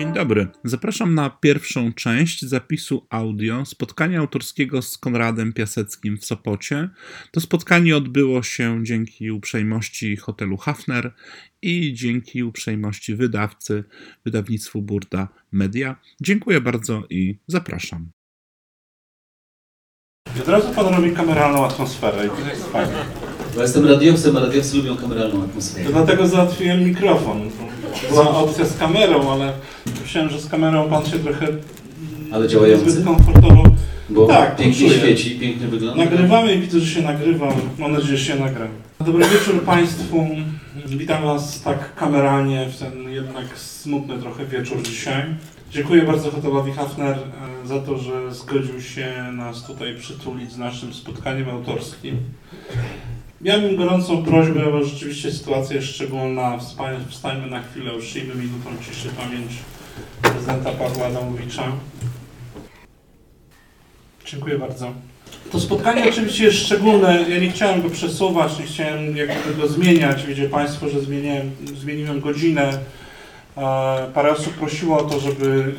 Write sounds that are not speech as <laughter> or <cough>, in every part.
Dzień dobry. Zapraszam na pierwszą część zapisu audio spotkania autorskiego z Konradem Piaseckim w Sopocie. To spotkanie odbyło się dzięki uprzejmości hotelu Hafner i dzięki uprzejmości wydawcy, wydawnictwu Burda Media. Dziękuję bardzo i zapraszam. I od razu pan robi kameralną atmosferę i to jest fajne. Bo jestem radiowcem, a radiowcy lubią kameralną atmosferę. To dlatego załatwiłem mikrofon. Była opcja z kamerą, ale myślałem, że z kamerą pan się trochę Ale działający? zbyt komfortowo... Bo Tak, pięknie czuję. świeci, pięknie wygląda. Nagrywamy i widzę, że się nagrywa. Mam nadzieję, że się nagra. Dobry wieczór Państwu. Witam Was tak kameralnie w ten jednak smutny trochę wieczór dzisiaj. Dziękuję bardzo hotelowi Hafner e, za to, że zgodził się nas tutaj przytulić z naszym spotkaniem autorskim. Miałbym gorącą prośbę, bo rzeczywiście sytuacja jest szczególna. Wstań- Wstańmy na chwilę, uczcijmy minutą ciszy pamięć prezydenta Pawła Adamowicza. Dziękuję bardzo. To spotkanie oczywiście jest szczególne. Ja nie chciałem go przesuwać, nie chciałem jakby go zmieniać. Wiecie Państwo, że zmieniłem, zmieniłem godzinę. E, Parę osób prosiło o to, żeby,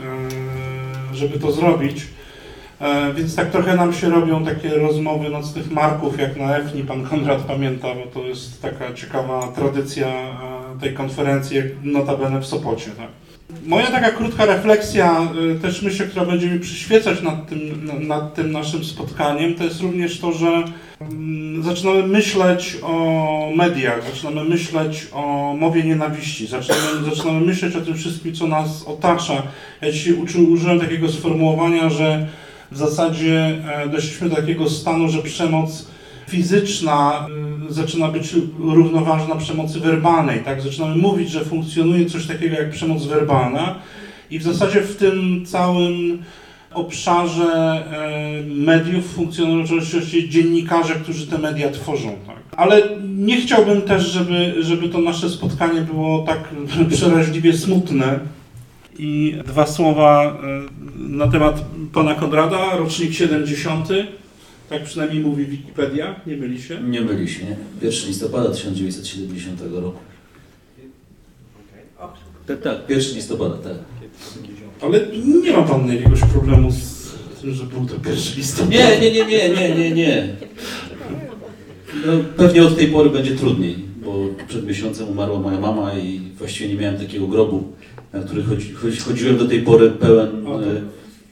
e, żeby to zrobić. E, Więc tak trochę nam się robią takie rozmowy nocnych marków, jak na EFNI, pan Konrad pamięta, bo to jest taka ciekawa tradycja e, tej konferencji, notabene w Sopocie. Tak. Moja taka krótka refleksja, y, też myślę, która będzie mi przyświecać nad tym, na- nad tym naszym spotkaniem, to jest również to, że mm, zaczynamy myśleć o mediach, zaczynamy myśleć o mowie nienawiści, zaczynamy, <clears throat> zaczynamy myśleć o tym wszystkim, co nas otacza. Ja dzisiaj uczy, użyłem takiego sformułowania, że w zasadzie e, doszliśmy do takiego stanu, że przemoc fizyczna y, zaczyna być równoważna przemocy werbalnej, tak? Zaczynamy mówić, że funkcjonuje coś takiego jak przemoc werbalna i w zasadzie w tym całym obszarze e, mediów funkcjonują oczywiście dziennikarze, którzy te media tworzą, tak? Ale nie chciałbym też, żeby, żeby to nasze spotkanie było tak <laughs> przeraźliwie smutne. I dwa słowa e, na temat pana Konrada, rocznik 70. Tak przynajmniej mówi Wikipedia, nie myli się. Nie myli się, nie? 1 listopada 1970 roku. Tak, tak, 1 listopada, tak. Ale nie ma pan jakiegoś problemu z tym, że był to pierwszy listopad. Nie, nie, nie, nie, nie, nie, nie. No, pewnie od tej pory będzie trudniej, bo przed miesiącem umarła moja mama i właściwie nie miałem takiego grobu, na który chodzi, chodzi, chodziłem do tej pory pełen O, e,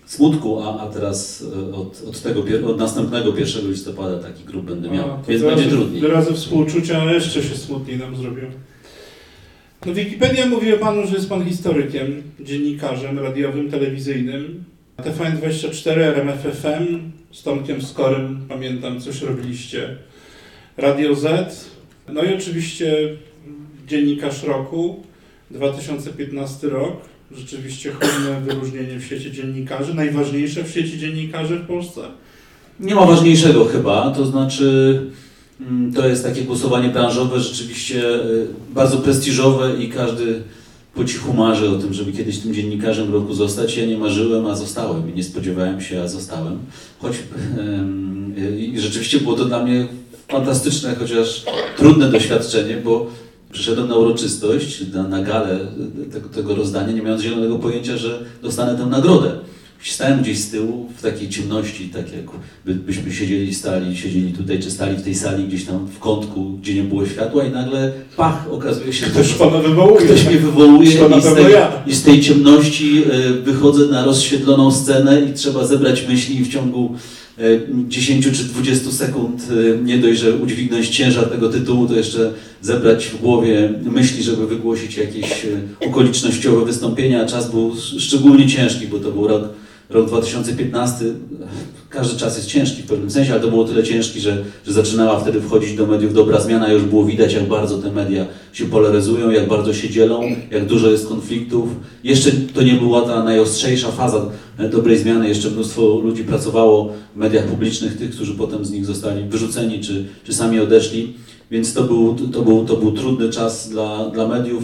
smutku, a, a teraz e, od, od, tego, od następnego 1 listopada taki grób będę miał, A, więc będzie trudniej. Wyrazy współczucia jeszcze się smutniej nam zrobią. No Wikipedia mówi o panu, że jest pan historykiem, dziennikarzem radiowym, telewizyjnym. TVN24, RMFFM, z Tomkiem Skorym, pamiętam, coś robiliście. Radio Z, no i oczywiście dziennikarz roku, 2015 rok. Rzeczywiście hojne wyróżnienie w świecie dziennikarzy, najważniejsze w świecie dziennikarzy w Polsce. Nie ma ważniejszego chyba, to znaczy mm, to jest takie głosowanie branżowe, rzeczywiście y, bardzo prestiżowe i każdy po cichu marzy o tym, żeby kiedyś tym dziennikarzem roku zostać. Ja nie marzyłem, a zostałem i nie spodziewałem się, a zostałem. Choć y, i rzeczywiście było to dla mnie fantastyczne, chociaż trudne doświadczenie, bo przyszedłem na uroczystość, na, na galę y, tego, tego rozdania, nie mając zielonego pojęcia, że dostanę tę nagrodę. Stałem gdzieś z tyłu w takiej ciemności, tak jak by, byśmy siedzieli, stali, siedzieli tutaj, czy stali w tej sali gdzieś tam w kątku, gdzie nie było światła i nagle pach, okazuje się, Ktoś pana wywołuje. ktoś mnie wywołuje i z, tej, ja. i z tej ciemności e, wychodzę na rozświetloną scenę i trzeba zebrać myśli i w ciągu e, 10 czy 20 sekund e, nie dość, że udźwignąć ciężar tego tytułu, to jeszcze zebrać w głowie myśli, żeby wygłosić jakieś e, okolicznościowe wystąpienia. Czas był sz- szczególnie ciężki, bo to był rok, rok 2015. Każdy czas jest ciężki w pewnym sensie, ale to było tyle ciężki, że, że zaczynała wtedy wchodzić do mediów dobra zmiana. Już było widać, jak bardzo te media się polaryzują, jak bardzo się dzielą, jak dużo jest konfliktów. Jeszcze to nie była ta najostrzejsza faza dobrej zmiany. Jeszcze mnóstwo ludzi pracowało w mediach publicznych, tych, którzy potem z nich zostali wyrzuceni czy, czy sami odeszli. Więc to był, to był, to był trudny czas dla, dla mediów.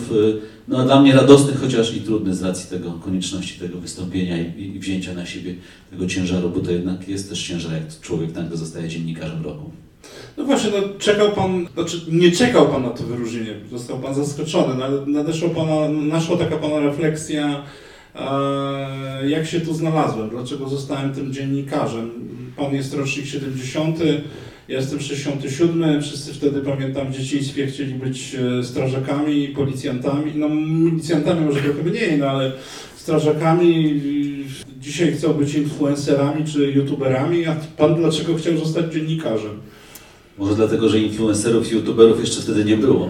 No, dla mnie radosny, chociaż i trudny z racji tego konieczności tego wystąpienia i, i wzięcia na siebie tego ciężaru, bo to jednak jest też ciężar, jak człowiek nagle zostaje dziennikarzem roku. No właśnie, no, czekał pan, znaczy nie czekał pan na to wyróżnienie, został pan zaskoczony, nadeszła pana, naszła taka pana refleksja, E, jak się tu znalazłem? Dlaczego zostałem tym dziennikarzem? Pan jest rocznik 70, ja jestem 67, wszyscy wtedy pamiętam w dzieciństwie chcieli być e, strażakami, policjantami, no milicjantami może trochę mniej, no ale strażakami. Dzisiaj chcą być influencerami czy youtuberami, a pan dlaczego chciał zostać dziennikarzem? Może dlatego, że influencerów i youtuberów jeszcze wtedy nie było,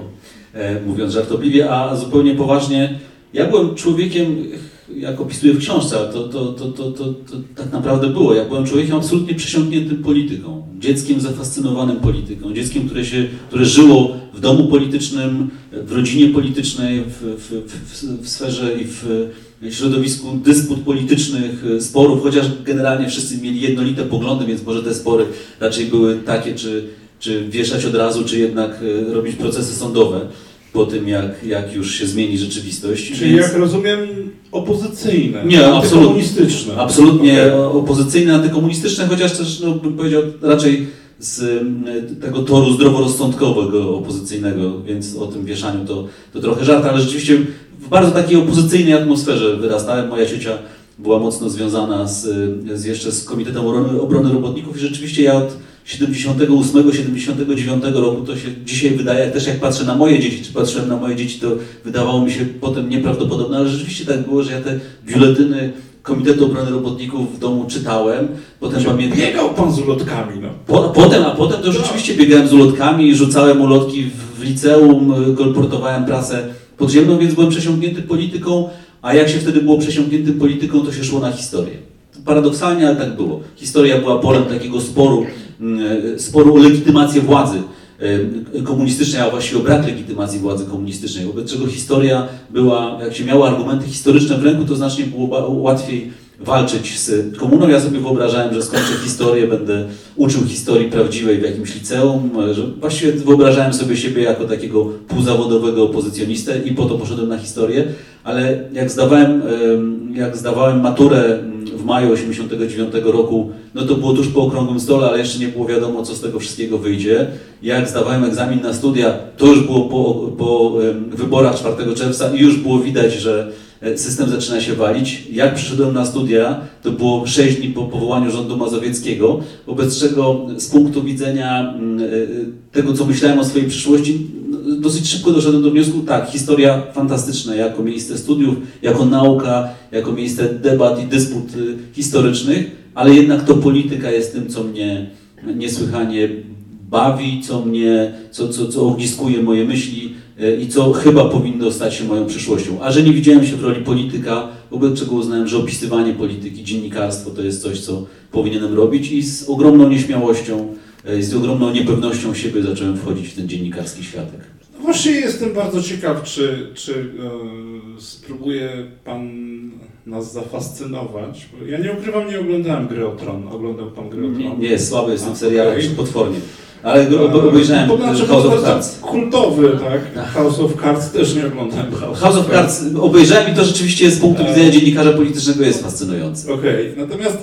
e, mówiąc żartobliwie, a zupełnie poważnie. Ja byłem człowiekiem, jak opisuję w książce, to, to, to, to, to, to tak naprawdę było. Ja byłem człowiekiem absolutnie przesiąkniętym polityką, dzieckiem zafascynowanym polityką, dzieckiem, które, się, które żyło w domu politycznym, w rodzinie politycznej, w, w, w, w sferze i w środowisku dysput politycznych, sporów, chociaż generalnie wszyscy mieli jednolite poglądy, więc może te spory raczej były takie, czy, czy wieszać od razu, czy jednak e, robić procesy sądowe po tym, jak, jak już się zmieni rzeczywistość. Czyli Więc... jak rozumiem opozycyjne, nie, antykomunistyczne. Absolutnie okay. opozycyjne, antykomunistyczne, chociaż też no, bym powiedział raczej z tego toru zdroworozsądkowego opozycyjnego, więc o tym wieszaniu to, to trochę żart, ale rzeczywiście w bardzo takiej opozycyjnej atmosferze wyrastałem. Moja ciocia była mocno związana z, z jeszcze z Komitetem Obrony, Obrony Robotników i rzeczywiście ja od 78-79 roku, to się dzisiaj wydaje, też jak patrzę na moje dzieci, czy patrzyłem na moje dzieci, to wydawało mi się potem nieprawdopodobne, ale rzeczywiście tak było, że ja te biuletyny Komitetu Obrony Robotników w domu czytałem. Potem znaczy, pamiętam... Biegał pan z ulotkami, no. Po, potem, a potem to rzeczywiście biegałem z ulotkami, rzucałem ulotki w, w liceum, kolportowałem prasę podziemną, więc byłem przesiąknięty polityką, a jak się wtedy było przesiąkniętym polityką, to się szło na historię. Paradoksalnie, ale tak było. Historia była polem takiego sporu sporu o legitymację władzy e, komunistycznej, a właściwie o brak legitymacji władzy komunistycznej, wobec czego historia była, jak się miało argumenty historyczne w ręku, to znacznie było łatwiej walczyć z komuną. Ja sobie wyobrażałem, że skończę historię, będę uczył historii prawdziwej w jakimś liceum, że właściwie wyobrażałem sobie siebie jako takiego półzawodowego opozycjonistę i po to poszedłem na historię, ale jak zdawałem, jak zdawałem maturę w maju 1989 roku, no to było tuż po okrągłym stole, ale jeszcze nie było wiadomo, co z tego wszystkiego wyjdzie. Jak zdawałem egzamin na studia, to już było po, po wyborach 4 czerwca i już było widać, że e, system zaczyna się walić. Jak przyszedłem na studia, to było 6 dni po powołaniu rządu mazowieckiego, wobec czego z punktu widzenia mm, e, tego, co myślałem o swojej przyszłości, dosyć szybko doszedłem do wniosku, tak, historia fantastyczna jako miejsce studiów, jako nauka, jako miejsce debat i dysput y, historycznych, ale jednak to polityka jest tym, co mnie niesłychanie bawi, co mnie, co, co, co ogniskuje moje myśli y, i co chyba powinno stać się moją przyszłością. A że nie widziałem się w roli polityka, wobec czego uznałem, że opisywanie polityki, dziennikarstwo to jest coś, co powinienem robić i z ogromną nieśmiałością, y, z ogromną niepewnością siebie zacząłem wchodzić w ten dziennikarski światek. Właśnie jestem bardzo ciekaw, czy, czy e, spróbuje Pan nas zafascynować. Ja nie ukrywam, nie oglądałem Gry o Tron. Oglądał Pan Gry o Tron? Nie, nie słaby jestem w serialach, okay. potwornie. Ale go, obejrzałem znaczy, House of Cards. Kultowy, tak? tak? House of Cards też nie oglądałem. House, House of Cards obejrzałem i to rzeczywiście z punktu widzenia dziennikarza politycznego jest fascynujące. Okej, okay. natomiast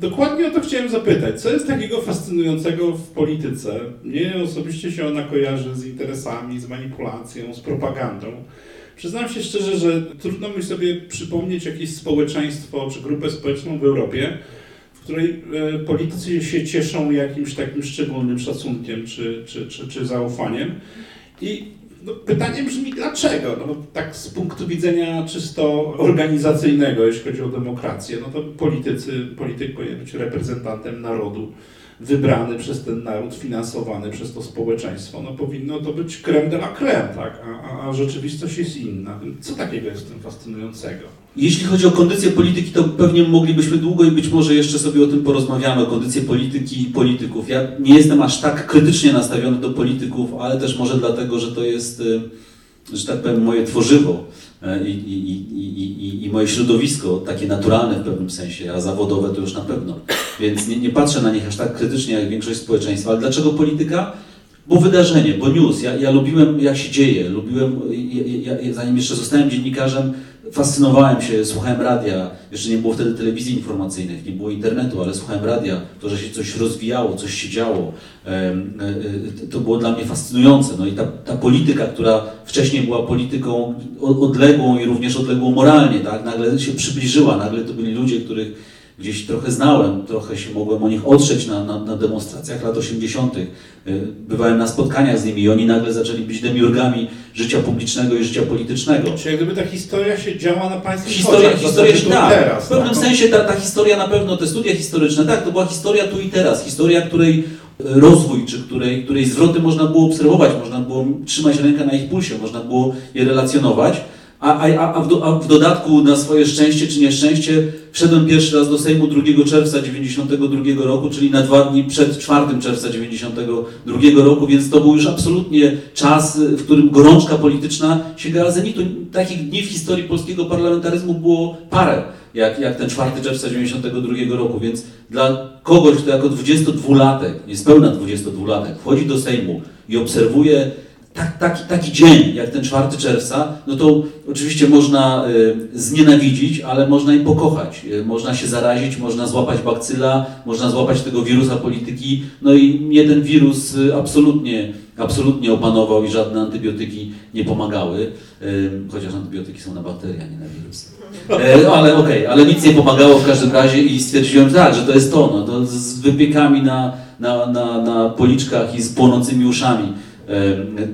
dokładnie o to chciałem zapytać. Co jest takiego fascynującego w polityce? Mnie osobiście się ona kojarzy z interesami, z manipulacją, z propagandą. Przyznam się szczerze, że trudno mi sobie przypomnieć jakieś społeczeństwo czy grupę społeczną w Europie, w której e, politycy się cieszą jakimś takim szczególnym szacunkiem czy, czy, czy, czy zaufaniem. I no, pytanie brzmi dlaczego? No, tak z punktu widzenia czysto organizacyjnego, jeśli chodzi o demokrację, no to politycy, polityk powinien być reprezentantem narodu wybrany przez ten naród, finansowany przez to społeczeństwo, no powinno to być creme de la creme, tak? A, a, a rzeczywistość jest inna. Co takiego jest w tym fascynującego? Jeśli chodzi o kondycję polityki, to pewnie moglibyśmy długo i być może jeszcze sobie o tym porozmawiamy, o kondycję polityki i polityków. Ja nie jestem aż tak krytycznie nastawiony do polityków, ale też może dlatego, że to jest, y, że tak powiem, moje tworzywo i, i, i, i, moje środowisko, takie naturalne w pewnym sensie, a zawodowe to już na pewno. Więc nie, nie patrzę na nich aż tak krytycznie jak większość społeczeństwa. Ale dlaczego polityka? bo wydarzenie, bo news. Ja, ja lubiłem, jak się dzieje. Lubiłem, ja, ja, zanim jeszcze zostałem dziennikarzem, fascynowałem się, słuchałem radia. Jeszcze nie było wtedy telewizji informacyjnych, nie było internetu, ale słuchałem radia. To, że się coś rozwijało, coś się działo, e, e, to było dla mnie fascynujące. No i ta, ta polityka, która wcześniej była polityką odległą i również odległą moralnie, tak, nagle się przybliżyła. Nagle to byli ludzie, których gdzieś trochę znałem, trochę się mogłem o nich otrzeć na, na, na demonstracjach lat 80. Y, bywałem na spotkaniach z nimi i oni nagle zaczęli być demiurgami życia publicznego i życia politycznego. Czyli gdyby ta historia się działa na państwie Historia, historia się, tak, teraz, w pewnym tak? sensie ta, ta historia na pewno, te studia historyczne, tak, to była historia tu i teraz, historia, której rozwój, czy której, której zwroty można było obserwować, można było trzymać rękę na ich pulsie, można było je relacjonować. A, a, a, w do, a, w dodatku na swoje szczęście czy nieszczęście wszedłem pierwszy raz do Sejmu 2 czerwca 1992 roku, czyli na dwa dni przed 4 czerwca 1992 roku, więc to był już absolutnie czas, w którym gorączka polityczna sięgała zenitu. Takich dni w historii polskiego parlamentaryzmu było parę, jak, jak ten 4 czerwca 1992 roku, więc dla kogoś, kto jako 22-latek, niespełna 22-latek, wchodzi do Sejmu i obserwuje tak, taki, taki dzień jak ten 4 czerwca, no to oczywiście można y, znienawidzić, ale można i pokochać. Y, można się zarazić, można złapać bakcyla, można złapać tego wirusa polityki. No i mnie ten wirus y, absolutnie, absolutnie opanował i żadne antybiotyki nie pomagały. Chociaż antybiotyki są na bakterie, a nie na wirus. E, ale okej, okay, ale nic nie pomagało w każdym razie i stwierdziłem, że tak, że to jest to, no, to z wypiekami na, na, na, na policzkach i z płonącymi uszami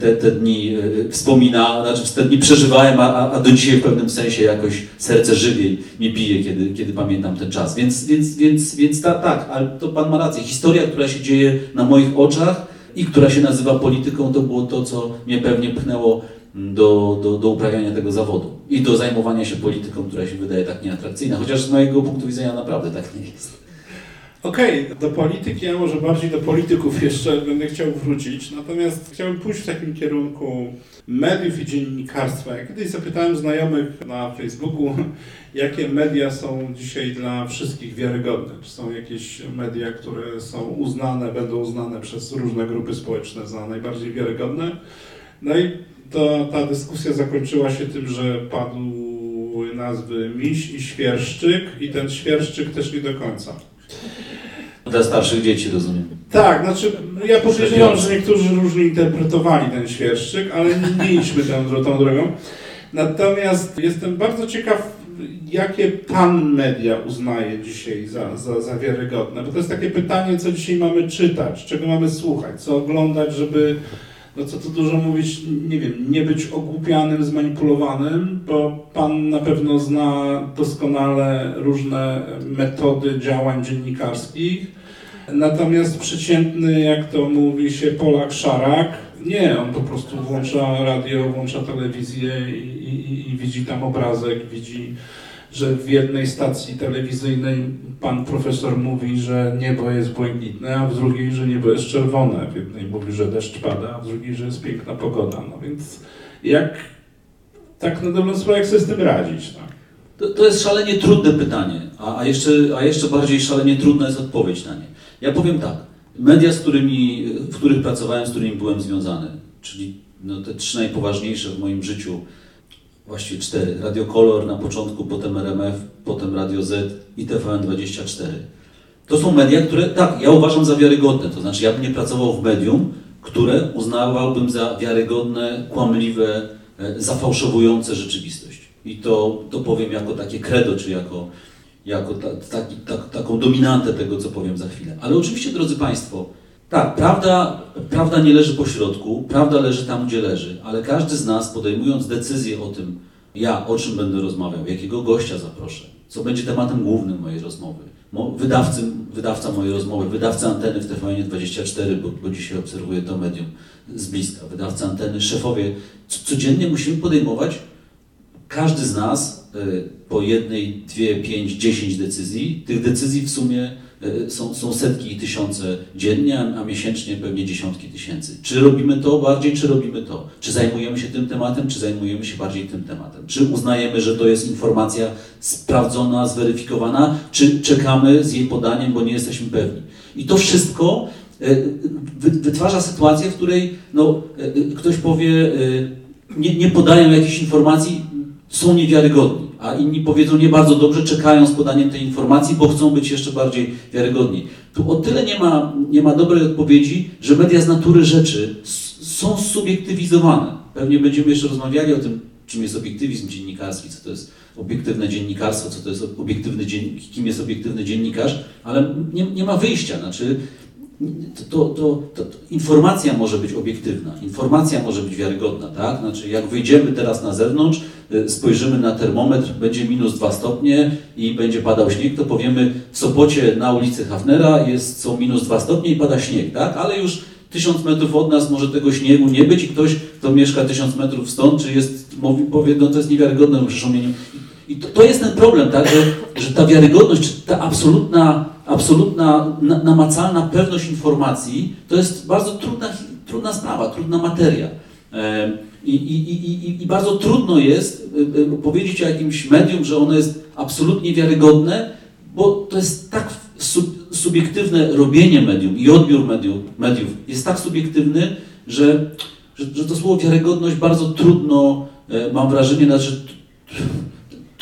te, te dni e, wspomina, znaczy te dni przeżywałem, a, a do dzisiaj w pewnym sensie jakoś serce żywiej mi bije, kiedy, kiedy pamiętam ten czas. Więc, więc, więc, więc ta, tak, ale to Pan ma rację. Historia, która się dzieje na moich oczach i która się nazywa polityką, to było to, co mnie pewnie pchnęło do, do, do uprawiania tego zawodu i do zajmowania się polityką, która się wydaje tak nieatrakcyjna, chociaż z mojego punktu widzenia naprawdę tak nie jest. Okej, okay, do polityki, a może bardziej do polityków jeszcze będę chciał wrócić, natomiast chciałbym pójść w takim kierunku mediów i dziennikarstwa. Ja kiedyś zapytałem znajomych na Facebooku, <laughs> jakie media są dzisiaj dla wszystkich wiarygodne. Czy są jakieś media, które są uznane, będą uznane przez różne grupy społeczne za najbardziej wiarygodne. No i to, ta dyskusja zakończyła się tym, że padły nazwy Miś i Świerszczyk i ten Świerszczyk też nie do końca. Dla starszych dzieci, rozumiem. Tak, znaczy ja podejrzewam, że niektórzy różnie interpretowali ten świerszczyk, ale nie idźmy tą, tą drogą. Natomiast jestem bardzo ciekaw, jakie pan media uznaje dzisiaj za, za, za wiarygodne? Bo to jest takie pytanie, co dzisiaj mamy czytać, czego mamy słuchać, co oglądać, żeby, no co tu dużo mówić, nie wiem, nie być ogłupianym, zmanipulowanym, bo pan na pewno zna doskonale różne metody działań dziennikarskich Natomiast przeciętny, jak to mówi się, Polak szarak, nie, on po prostu włącza radio, włącza telewizję i, i, i widzi tam obrazek, widzi, że w jednej stacji telewizyjnej pan profesor mówi, że niebo jest błękitne, a w drugiej, że niebo jest czerwone. W jednej mówi, że deszcz pada, a w drugiej, że jest piękna pogoda. No więc jak tak na dobrą sprawę, jak sobie z tym radzić? Tak? To, to jest szalenie trudne pytanie, a, a, jeszcze, a jeszcze bardziej szalenie trudna jest odpowiedź na nie. Ja powiem tak, media, z którymi, w których pracowałem, z którymi byłem związany, czyli no, te trzy najpoważniejsze w moim życiu, właściwie cztery, Radio Kolor na początku, potem RMF, potem Radio Z i TVN24. To są media, które, tak, ja uważam za wiarygodne, to znaczy ja bym nie pracował w medium, które uznawałbym za wiarygodne, kłamliwe, e, zafałszowujące rzeczywistość. I to, to powiem jako takie credo, czy jako jako ta, ta, taką dominantę tego, co powiem za chwilę. Ale oczywiście, drodzy Państwo, tak, prawda, prawda nie leży po środku, prawda leży tam, gdzie leży, ale każdy z nas podejmując decyzję o tym, ja o czym będę rozmawiał, jakiego gościa zaproszę, co będzie tematem głównym mojej rozmowy, wydawcy, wydawca mojej rozmowy, wydawca anteny w TVN24, bo, bo dzisiaj obserwuję to medium z bliska, wydawca anteny, szefowie, codziennie musimy podejmować każdy z nas y, po jednej, dwie, pięć, dziesięć decyzji, tych decyzji w sumie y, są, są setki i tysiące dziennie, a miesięcznie pewnie dziesiątki tysięcy. Czy robimy to bardziej, czy robimy to? Czy zajmujemy się tym tematem, czy zajmujemy się bardziej tym tematem? Czy uznajemy, że to jest informacja sprawdzona, zweryfikowana, czy czekamy z jej podaniem, bo nie jesteśmy pewni? I to wszystko wytwarza sytuację, w której no, ktoś powie, nie, nie podają jakichś informacji, są niewiarygodni, a inni powiedzą nie bardzo dobrze, czekają z podaniem tej informacji, bo chcą być jeszcze bardziej wiarygodni. Tu o tyle nie ma, nie ma dobrej odpowiedzi, że media z natury rzeczy są subiektywizowane. Pewnie będziemy jeszcze rozmawiali o tym, czym jest obiektywizm dziennikarski, co to jest obiektywne dziennikarstwo, co to jest obiektywny dzien... kim jest obiektywny dziennikarz, ale nie, nie ma wyjścia. Znaczy, to, to, to, informacja może być obiektywna, informacja może być wiarygodna, tak? Znaczy, jak wyjdziemy teraz na zewnątrz, y, spojrzymy na termometr, będzie minus 2 stopnie i będzie padał śnieg, to powiemy w Sopocie na ulicy Hafnera jest, są minus 2 stopnie i pada śnieg, tak? Ale już tysiąc metrów od nas może tego śniegu nie być i ktoś, kto mieszka tysiąc metrów stąd, czy jest, mówi, powie, no to jest niewiarygodne, muszę I to, to jest ten problem, tak? Że, że ta wiarygodność, ta absolutna absolutna, namacalna pewność informacji to jest bardzo trudna, trudna sprawa, trudna materia. I, i, i, I, bardzo trudno jest e, e, powiedzieć o jakimś medium, że ono jest absolutnie wiarygodne, bo to jest tak sub, subiektywne robienie medium i odbiór medium, mediów jest tak subiektywny, że, że, że to słowo wiarygodność bardzo trudno, e, mam wrażenie, znaczy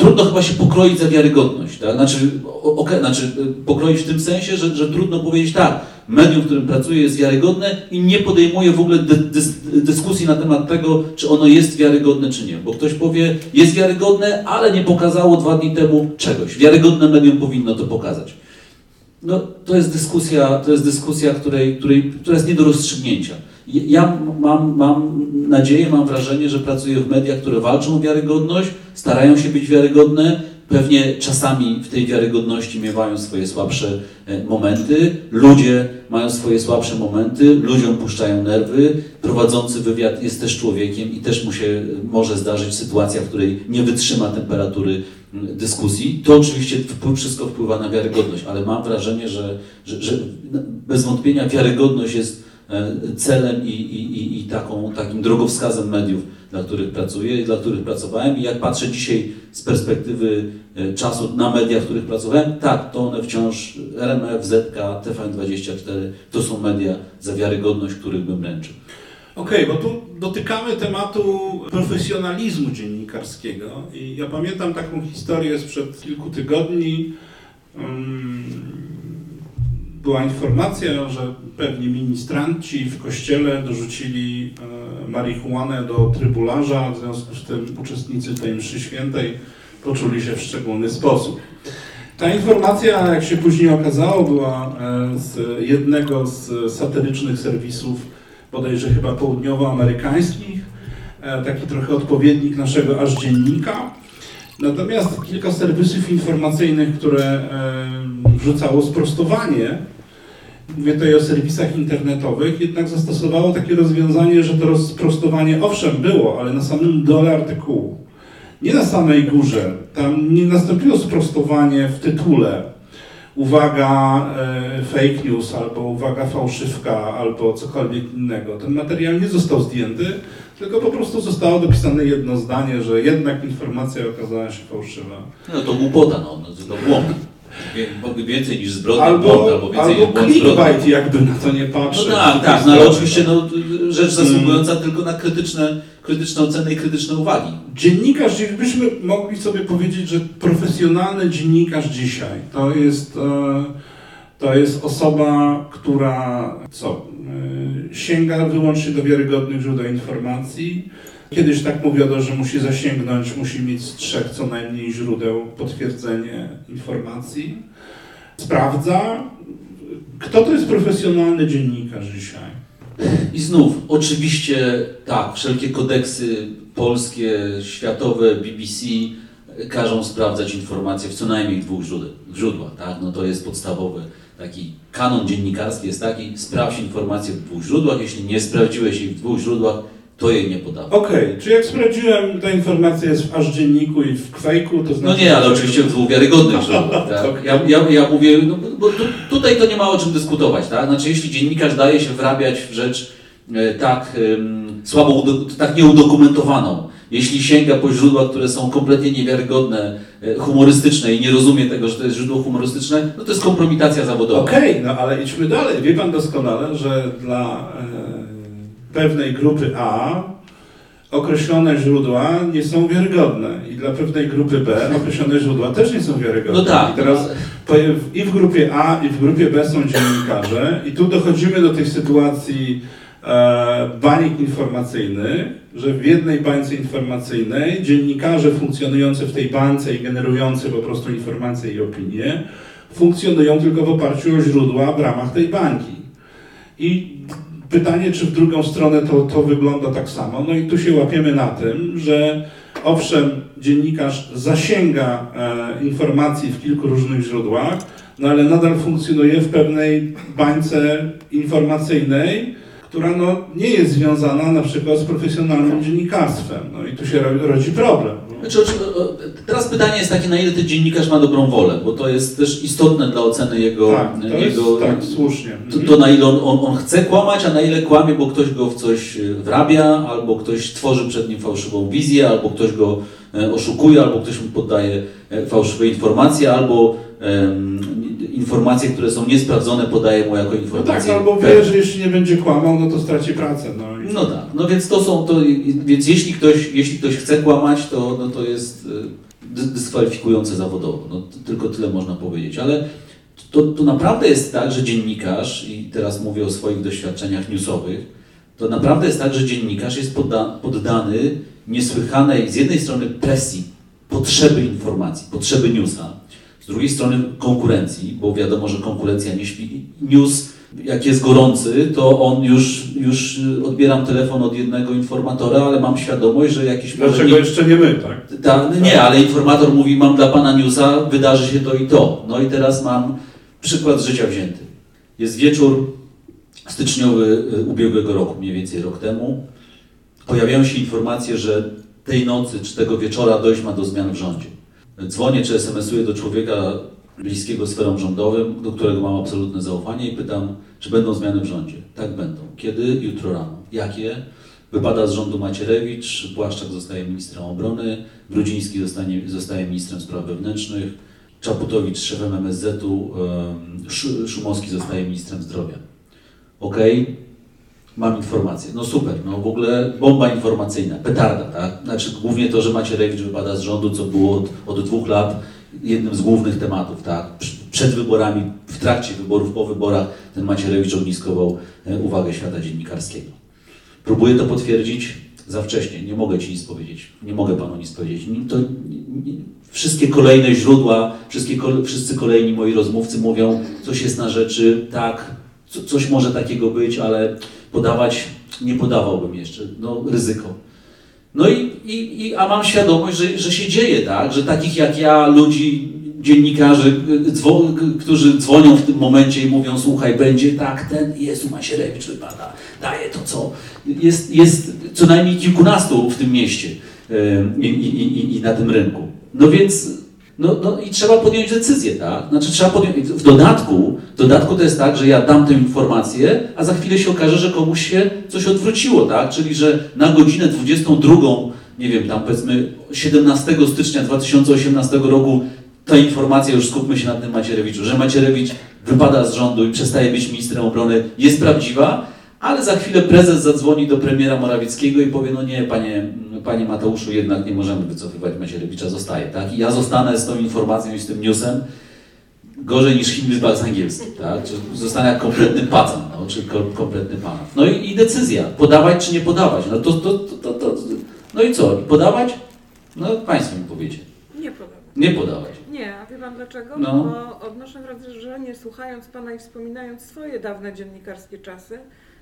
trudno chyba się pokroić za wiarygodność. Tak? Znaczy, okay, znaczy, y, pokroić w tym sensie, że, że trudno powiedzieć tak, medium, w którym pracuję jest wiarygodne i nie podejmuje w ogóle dy, dys, dyskusji na temat tego, czy ono jest wiarygodne, czy nie. Bo ktoś powie, jest wiarygodne, ale nie pokazało dwa dni temu czegoś. Wiarygodne medium powinno to pokazać. No, to jest dyskusja, to jest dyskusja której, której, która jest nie do rozstrzygnięcia. Ja mam, mam nadzieję, mam wrażenie, że pracuję w mediach, które walczą o wiarygodność, starają się być wiarygodne, pewnie czasami w tej wiarygodności miewają swoje słabsze e, momenty, ludzie mają swoje słabsze momenty, ludziom puszczają nerwy, prowadzący wywiad jest też człowiekiem i też mu się może zdarzyć sytuacja, w której nie wytrzyma temperatury dyskusji. To oczywiście wszystko wpływa na wiarygodność, ale mam wrażenie, że, że, że bez wątpienia wiarygodność jest E, celem i, i, i taką, takim drogowskazem mediów, dla których pracuję i dla których pracowałem. I jak patrzę dzisiaj z perspektywy e, czasu na media, w których pracowałem, tak, to one wciąż, RMF, ZK, TVN24, to są media za wiarygodność, których bym ręczył. Okej, okay, bo tu dotykamy tematu profesjonalizmu dziennikarskiego. I ja pamiętam taką historię sprzed kilku tygodni. Um, była informacja, że pewni ministranci w kościele dorzucili e, marihuanę do trybularza, w związku z tym uczestnicy tej mszy świętej poczuli się w szczególny sposób. Ta informacja, jak się później okazało, była e, z jednego z satyrycznych serwisów, bodajże chyba południowoamerykańskich, e, taki trochę odpowiednik naszego aż dziennika. Natomiast kilka serwisów informacyjnych, które wrzucało sprostowanie mówię tutaj o serwisach internetowych, jednak zastosowało takie rozwiązanie, że to rozprostowanie owszem było, ale na samym dole artykułu. Nie na samej górze. Tam nie nastąpiło sprostowanie w tytule. Uwaga, e, fake news, albo uwaga, fałszywka, albo cokolwiek innego. Ten materiał nie został zdjęty, tylko po prostu zostało dopisane jedno zdanie, że jednak informacja okazała się fałszywa. No to głupota, no, to błąd więcej niż zbrodnia albo, błąd, albo więcej albo clickbait, jakby na to nie patrzeć. No tak, tak, no ale oczywiście no, rzecz zasługująca hmm. tylko na krytyczne, krytyczne oceny i krytyczne uwagi. Dziennikarz, byśmy mogli sobie powiedzieć, że profesjonalny dziennikarz dzisiaj to jest, e, to jest osoba, która co, e, sięga wyłącznie do wiarygodnych źródeł informacji, Kiedyś tak mówiono, że musi zasięgnąć, musi mieć z trzech co najmniej źródeł potwierdzenie informacji. Sprawdza. Kto to jest profesjonalny dziennikarz dzisiaj? I znów, oczywiście tak, wszelkie kodeksy polskie, światowe, BBC każą sprawdzać informacje w co najmniej dwóch źródłach, tak? No to jest podstawowy taki kanon dziennikarski jest taki, sprawdź informacje w dwóch źródłach, jeśli nie sprawdziłeś ich w dwóch źródłach, to jej nie podało. Okej, okay. czy jak sprawdziłem, ta informacja jest w aż dzienniku i w kwejku, to znaczy... No nie, ale oczywiście w dwóch wiarygodnych źródłach. <laughs> Tak? Ja, ja, ja mówię, no, bo tu, tutaj to nie ma o czym dyskutować, tak? Znaczy, jeśli dziennikarz daje się wrabiać w rzecz e, tak słabo, tak nieudokumentowaną, Jeśli sięga po źródła, które są kompletnie niewiarygodne, e, humorystyczne i nie rozumie tego, że to jest źródło humorystyczne, no to jest kompromitacja zawodowa. Okej, no ale idźmy dalej. Wie pan doskonale, że dla e, pewnej grupy A określone źródła nie są wiarygodne i dla pewnej grupy B określone źródła też nie są wiarygodne. No tak. I teraz po- i w grupie A i w grupie B są dziennikarze i tu dochodzimy do tej sytuacji e, bańek informacyjnych, że w jednej bańce informacyjnej dziennikarze funkcjonujący w tej bańce i generujący po prostu informacje i opinie funkcjonują tylko w oparciu o źródła w ramach tej bańki. I pytanie, czy w drugą stronę to, to wygląda tak samo. No i tu się łapiemy na tym, że owszem, dziennikarz zasięga e, informacji w kilku różnych źródłach, no ale nadal funkcjonuje w pewnej bańce informacyjnej, która no, nie jest związana na przykład z profesjonalnym dziennikarstwem. No i tu się ro- rodzi problem. Znaczy, teraz pytanie jest takie, na ile ten dziennikarz ma dobrą wolę, bo to jest też istotne dla oceny jego, tak, to jest jego tak, słusznie. to, to na ile on, on, on chce kłamać, a na ile kłamie, bo ktoś go w coś y, wrabia, albo ktoś tworzy przed nim fałszywą wizję, albo ktoś go e, oszukuje, albo ktoś mu poddaje e, fałszywe informacje, albo informacje, które są niesprawdzone, podaje mu jako No tak, informacje. albo wie, że jeśli nie będzie kłamał, no to straci pracę. No, i No tak, no więc to są, to, więc jeśli ktoś, jeśli ktoś chce kłamać, to, no to jest y, dy- dyskwalifikujące zawodowo, no tylko tyle można powiedzieć, ale to, to naprawdę jest tak, że dziennikarz, i teraz mówię o swoich doświadczeniach newsowych, to naprawdę jest tak, że dziennikarz jest podda, poddany niesłychanej z jednej strony presji, potrzeby informacji, potrzeby newsa, z drugiej strony konkurencji, bo wiadomo, że konkurencja nie śpi. News, jak jest gorący, to on już, już odbieram telefon od jednego informatora, ale mam świadomość, że jakiś Dlaczego jeszcze nie my, tak? ta, nie, ale informator mówi, mam dla pana newsa, wydarzy się to i to. No i teraz mam przykład z życia wzięty. Jest wieczór styczniowy y, ubiegłego roku, mniej więcej rok temu. Pojawiają się informacje, że tej nocy czy tego wieczora dojść ma do zmian w rządzie. Dzwonię czy SMS-uję do człowieka bliskiego sferom rządowym, do którego mam absolutne zaufanie i pytam, czy będą zmiany w rządzie. Tak będą. Kiedy? Jutro rano. Jakie? Wypada z rządu Macierewicz, Błaszczak zostaje ministrem obrony, Brudziński zostanie, zostaje ministrem spraw wewnętrznych, Czaputowicz szefem MSZ-u, Szumowski zostaje ministrem zdrowia. Okej, mam informację. No super, no w ogóle bomba informacyjna, petarda, tak? Znaczy głównie to, że Macierewicz wypada z rządu, co było od, od dwóch lat jednym z głównych tematów, tak? Przed wyborami, w trakcie wyborów, po wyborach ten Macierewicz ogniskował e, uwagę świata dziennikarskiego. Próbuję to potwierdzić za wcześnie. Nie mogę Ci nic powiedzieć. Nie mogę Panu nic powiedzieć. To, wszystkie kolejne źródła, wszystkie, wszyscy kolejni moi rozmówcy mówią, coś jest na rzeczy, tak, co, coś może takiego być, ale podawać nie podawałbym jeszcze. No, ryzyko. No i, i, i a mam świadomość, że, że się dzieje tak, że takich jak ja, ludzi, dziennikarzy, dzwo, którzy dzwonią w tym momencie i mówią, słuchaj, będzie tak, ten Jezu Macierewicz wypada, daje to co. Jest, jest co najmniej kilkunastu w tym mieście i, i, i, i na tym rynku. No więc, no, no i trzeba podjąć decyzję, tak? Znaczy trzeba podjąć, w dodatku, w dodatku to jest tak, że ja dam tę informację, a za chwilę się okaże, że komuś się coś odwróciło, tak? Czyli, że na godzinę 22, nie wiem, tam powiedzmy 17 stycznia 2018 roku ta informacja, już skupmy się na tym Macierewiczu, że Macierewicz wypada z rządu i przestaje być ministrem obrony, jest prawdziwa, ale za chwilę prezes zadzwoni do premiera Morawieckiego i powie, no nie, panie, panie Mateuszu, jednak nie możemy wycofywać Macierewicza, zostaje, tak? I ja zostanę z tą informacją i z tym newsem gorzej niż Himmelsbach z angielskim, tak? Czy zostanę jak kompletny pacan, no, czy ko- kompletny pan. No i, i decyzja, podawać czy nie podawać. No to, to, to, to, no i co, podawać? No Państwo mi powiecie. Nie podoba. Nie podawać. Nie, a wie pan dlaczego? No. Bo odnoszę wrażenie, słuchając pana i wspominając swoje dawne dziennikarskie czasy,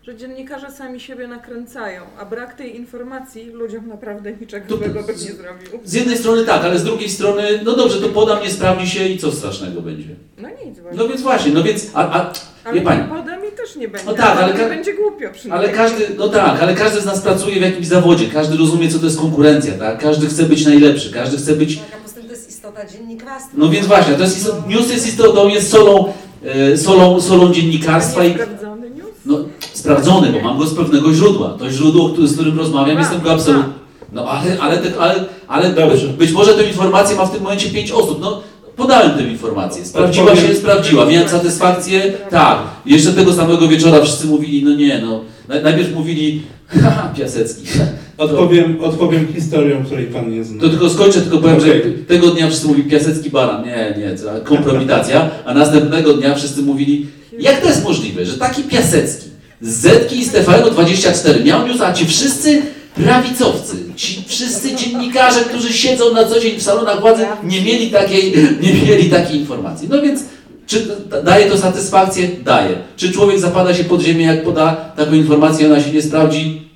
że dziennikarze sami siebie nakręcają, a brak tej informacji ludziom naprawdę niczego To- złego by nie zrobił. Z jednej strony tak, ale z drugiej strony, no dobrze, to podam, nie sprawdzi się i co strasznego będzie. No nic właśnie. No więc właśnie, no więc, a, a ale wie pani, podam i też nie będzie. No tak, ale będzie głupio przynajmniej. ale każdy, no tak, ale każdy z nas pracuje w jakimś zawodzie, każdy rozumie, co to jest konkurencja, tak? Każdy chce być najlepszy, każdy chce być Tak, a poza tym to jest istota dziennikarstwa. No więc właśnie, to jest, istot- news jest istotą, jest solą, e, solą, solą dziennikarstwa i Sprawdzony news? no, sprawdzony, bo mam go z pewnego źródła. To źródło, z którym rozmawiam, A, jestem go absolutnie. No ale, ale, ale, ale Dobrze. być, być może tę informację ma w tym momencie pięć osób. No, podałem tę informację. Sprawdziła Odpowiem- się, sprawdziła. Miałem satysfakcję. Tak. Jeszcze tego samego wieczora wszyscy mówili, no nie, no. Naj- Najpierw mówili, <laughs> haha, Piasecki. <laughs> Odpowiem, odpowiem historią, której pan nie zna. To tylko skończę, tylko powiem, Okej. że tego dnia wszyscy mówili Piasecki baran. Nie, nie, <laughs> kompromitacja. A następnego dnia wszyscy mówili, jak to jest możliwe, że taki Piasecki z Zetki i z TVN-24 miał news, a ci wszyscy prawicowcy, ci wszyscy dziennikarze, którzy siedzą na co dzień w salonach władzy, nie mieli takiej, <laughs> nie mieli takiej informacji. No więc, czy da- daje to satysfakcję? Daje. Czy człowiek zapada się pod ziemię, jak poda taką informację, ona się nie sprawdzi?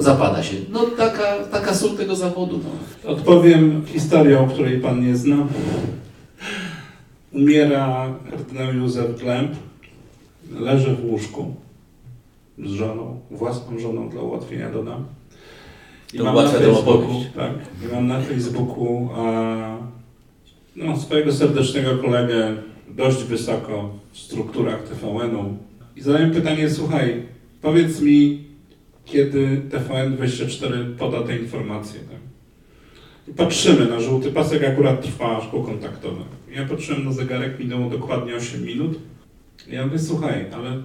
Zapada się. No taka, taka sól tego zawodu. No. Odpowiem historią, której pan nie zna. Umiera kardynał Józef Klemp. Leży w łóżku z żoną, własną żoną dla ułatwienia dodam. I To mam na Facebooku, tak, i mam na Facebooku a, no, swojego serdecznego kolegę dość wysoko w strukturach TVN-u i zadałem pytanie, słuchaj, powiedz mi, kiedy TVN24 poda te informacje. Tak? I patrzymy na żółty pasek, akurat trwa szkło kontaktowe. Ja patrzyłem na zegarek, minęło dokładnie 8 minut. I ja mówię, słuchaj, ale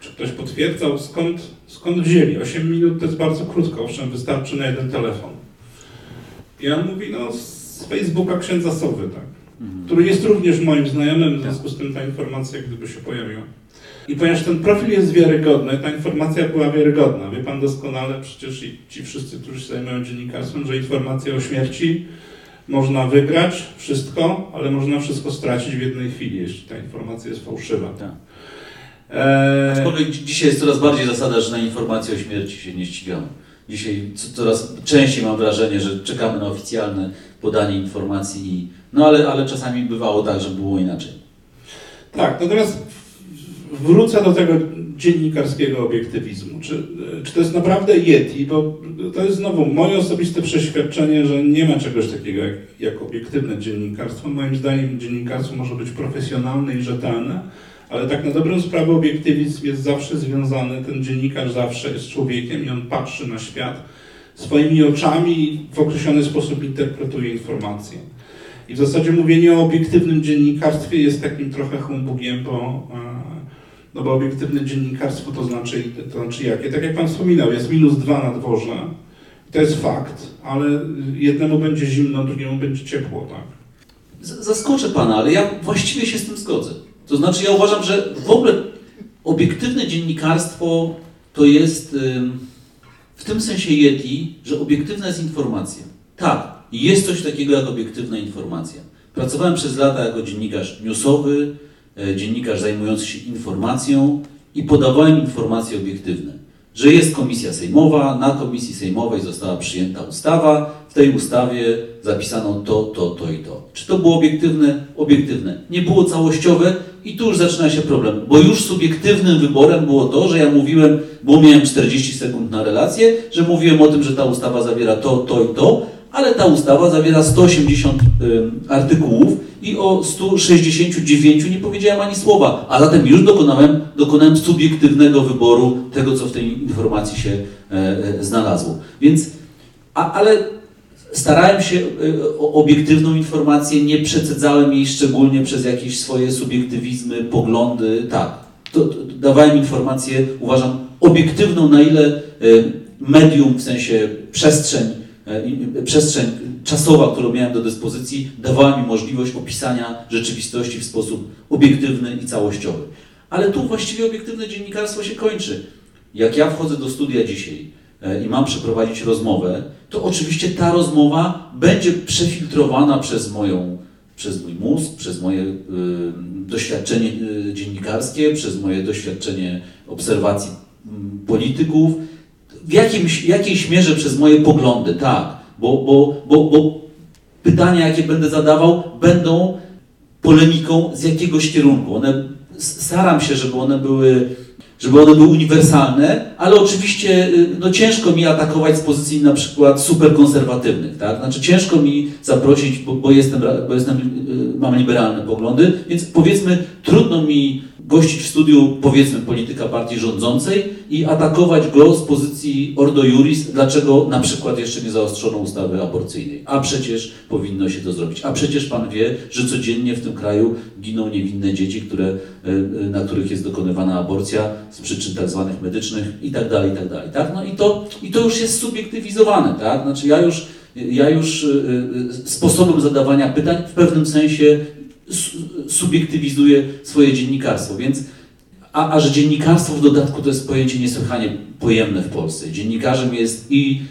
czy ktoś potwierdzał, skąd, skąd wzięli? 8 minut to jest bardzo krótko, owszem, wystarczy na jeden telefon. I on mówi, no z Facebooka księdza Sowy, tak, który jest również moim znajomym, w związku z tym ta informacja gdyby się pojawiła. I ponieważ ten profil jest wiarygodny, ta informacja była wiarygodna. Wie pan doskonale, przecież i ci wszyscy, którzy się zajmują dziennikarstwem, że informacje o śmierci można wygrać wszystko, ale można wszystko stracić w jednej chwili, jeśli ta informacja jest fałszywa. Tak. Eee, Aczkolwiek dzi- dzisiaj jest coraz bardziej zasada, że na informacje o śmierci się nie ścigamy. Dzisiaj co- coraz częściej mam wrażenie, że czekamy na oficjalne podanie informacji, no ale, ale czasami bywało tak, że było inaczej. Tak, natomiast wrócę do tego dziennikarskiego obiektywizmu. Czy, czy to jest naprawdę Yeti? Bo to jest znowu moje osobiste przeświadczenie, że nie ma czegoś takiego jak, jak obiektywne dziennikarstwo. Moim zdaniem dziennikarstwo może być profesjonalne i rzetelne, ale tak na dobrą sprawę obiektywizm jest zawsze związany, ten dziennikarz zawsze jest człowiekiem i on patrzy na świat swoimi oczami i w określony sposób interpretuje informacje. I w zasadzie mówienie o obiektywnym dziennikarstwie jest takim trochę humbugiem, bo, e, no bo obiektywne dziennikarstwo to znaczy, to znaczy jakie? Tak jak Pan wspominał, jest minus dwa na dworze, to jest fakt, ale jednemu będzie zimno, drugiemu będzie ciepło, tak? Z- Zaskoczę Pana, ale ja właściwie się z tym zgodzę. To znaczy ja uważam, że w ogóle obiektywne dziennikarstwo to jest w tym sensie Yeti, że obiektywna jest informacja. Tak, jest coś takiego jak obiektywna informacja. Pracowałem przez lata jako dziennikarz newsowy, e, dziennikarz zajmujący się informacją i podawałem informacje obiektywne. Że jest komisja sejmowa, na komisji sejmowej została przyjęta ustawa, w tej ustawie zapisano to, to, to i to. Czy to było obiektywne? Obiektywne. Nie było całościowe i tu już zaczyna się problem, bo już subiektywnym wyborem było to, że ja mówiłem, bo miałem 40 sekund na relację, że mówiłem o tym, że ta ustawa zawiera to, to i to, ale ta ustawa zawiera 180 ym, artykułów i o 169 nie powiedziałem ani słowa, a zatem już dokonałem, dokonałem subiektywnego wyboru tego, co w tej informacji się e, e, znalazło. Więc, a, ale starałem się e, o obiektywną informację, nie przecedzałem jej szczególnie przez jakieś swoje subiektywizmy, poglądy, tak. To, to, dawałem informację, uważam, obiektywną, na ile e, medium, w sensie przestrzeń, i- przestrzeń czasowa, którą miałem do dyspozycji, dawała mi możliwość opisania rzeczywistości w sposób obiektywny i całościowy. Ale tu właściwie obiektywne dziennikarstwo się kończy. Jak ja wchodzę do studia dzisiaj i mam przeprowadzić rozmowę, to oczywiście ta rozmowa będzie przefiltrowana przez moją, przez mój mózg, przez moje y, doświadczenie y, dziennikarskie, przez moje doświadczenie obserwacji mm, polityków, w jakimś, jakiejś mierze przez moje poglądy, tak, bo, bo, bo, bo pytania, jakie będę zadawał, będą polemiką z jakiegoś kierunku. One, staram się, żeby one były żeby one były uniwersalne, ale oczywiście y, no, ciężko mi atakować z pozycji na przykład superkonserwatywnych, tak? Znaczy ciężko mi zaprosić, bo, bo jestem, bo jestem, y, mam liberalne poglądy, więc powiedzmy trudno mi gościć w studiu, powiedzmy, polityka partii rządzącej i atakować go z pozycji Ordo Juris, dlaczego na przykład jeszcze nie zaostrzono ustawy aborcyjnej. A przecież powinno się to zrobić. A przecież pan wie, że codziennie w tym kraju giną niewinne dzieci, które, e, e, na których jest dokonywana aborcja z przyczyn tak zwanych medycznych i tak dalej, i tak dalej. Tak? No i to, i to już jest subiektywizowane. Tak? Znaczy ja już ja już e, sposobem zadawania pytań w pewnym sensie subiektywizuje swoje dziennikarstwo, więc a, a że dziennikarstwo w dodatku to jest pojęcie niesłychanie pojemne w Polsce. Dziennikarzem jest i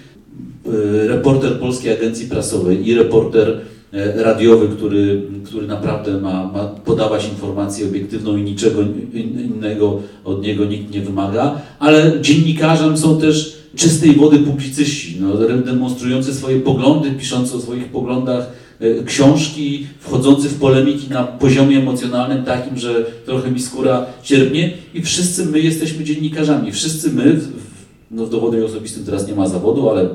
y, reporter Polskiej Agencji Prasowej, i reporter e, radiowy, który, który naprawdę ma, ma podawać informację obiektywną i niczego innego od niego nikt nie wymaga, ale dziennikarzem są też czystej wody publicyści, no, demonstrujący swoje poglądy, piszący o swoich poglądach E, książki wchodzący w polemiki na poziomie emocjonalnym takim, że trochę mi skóra cierpnie i wszyscy my jesteśmy dziennikarzami. Wszyscy my, no w dowodzie osobistym teraz nie ma zawodu, ale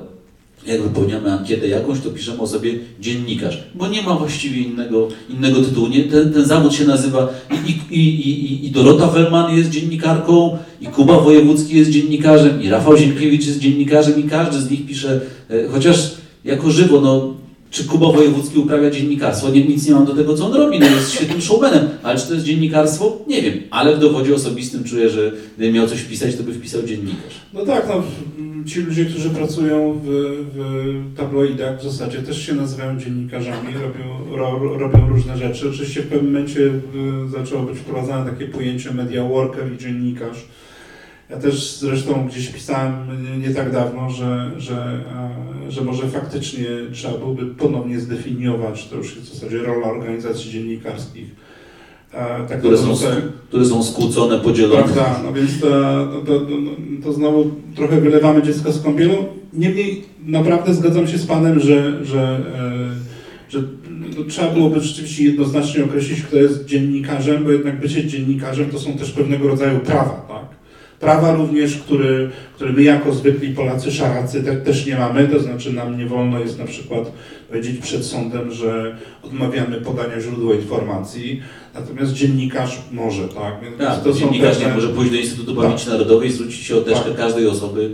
jak wypełniamy ankietę jakąś, to piszemy o sobie dziennikarz, bo nie ma właściwie innego, innego tytułu. Nie, ten, ten zawód się nazywa i, i, i, i Dorota Wellman jest dziennikarką, i Kuba Wojewódzki jest dziennikarzem, i Rafał Ziemkiewicz jest dziennikarzem i każdy z nich pisze, e, chociaż jako żywo, no czy Kuba Wojewódzki uprawia dziennikarstwo? Nie, nic nie mam do tego, co on robi, no jest świetnym showmanem, ale czy to jest dziennikarstwo? Nie wiem, ale w dowodzie osobistym czuję, że gdyby miał coś wpisać, to by wpisał dziennikarz. No tak, no, ci ludzie, którzy pracują w, w tabloidach w zasadzie też się nazywają dziennikarzami, robią, ro, robią różne rzeczy. Oczywiście w pewnym momencie y, zaczęło być wprowadzane takie pojęcie media worker i dziennikarz ja też zresztą gdzieś pisałem nie tak dawno, że, że, e, że może faktycznie trzeba byłoby ponownie zdefiniować, to już jest w zasadzie rola organizacji dziennikarskich. E, tak które, są, które są skłócone, podzielone. Prawda, no więc to, to, to, to znowu trochę wylewamy dziecko z kąpielą. Niemniej naprawdę zgadzam się z Panem, że, że, e, że no, trzeba byłoby rzeczywiście jednoznacznie określić, kto jest dziennikarzem, bo jednak bycie dziennikarzem to są też pewnego rodzaju prawa, tak? Prawa również, który, który my jako zwykli Polacy szaracy te, też nie mamy, to znaczy nam nie wolno jest na przykład powiedzieć przed sądem, że odmawiamy podania źródła informacji, natomiast dziennikarz może, tak? Więc tak, to dziennikarz pewne... nie może pójść do Instytutu Pamięci tak. Narodowej i zwrócić się o teczkę tak. każdej osoby,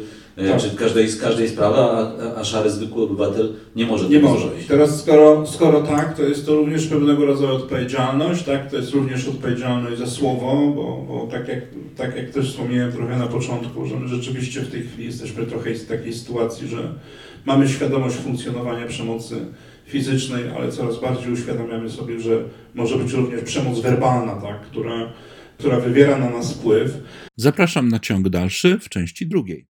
tak. czy każdej, z każdej sprawy, a, a szary zwykły obywatel nie może Nie może. Zrobić. Teraz skoro, skoro tak, to jest to również pewnego rodzaju odpowiedzialność, tak? To jest również odpowiedzialność za słowo, bo, bo tak, jak, tak jak też wspomniałem trochę na początku, że my rzeczywiście w tej chwili jesteśmy trochę w takiej sytuacji, że mamy świadomość funkcjonowania przemocy fizycznej, ale coraz bardziej uświadamiamy sobie, że może być również przemoc werbalna, tak? która, która wywiera na nas wpływ. Zapraszam na ciąg dalszy w części drugiej.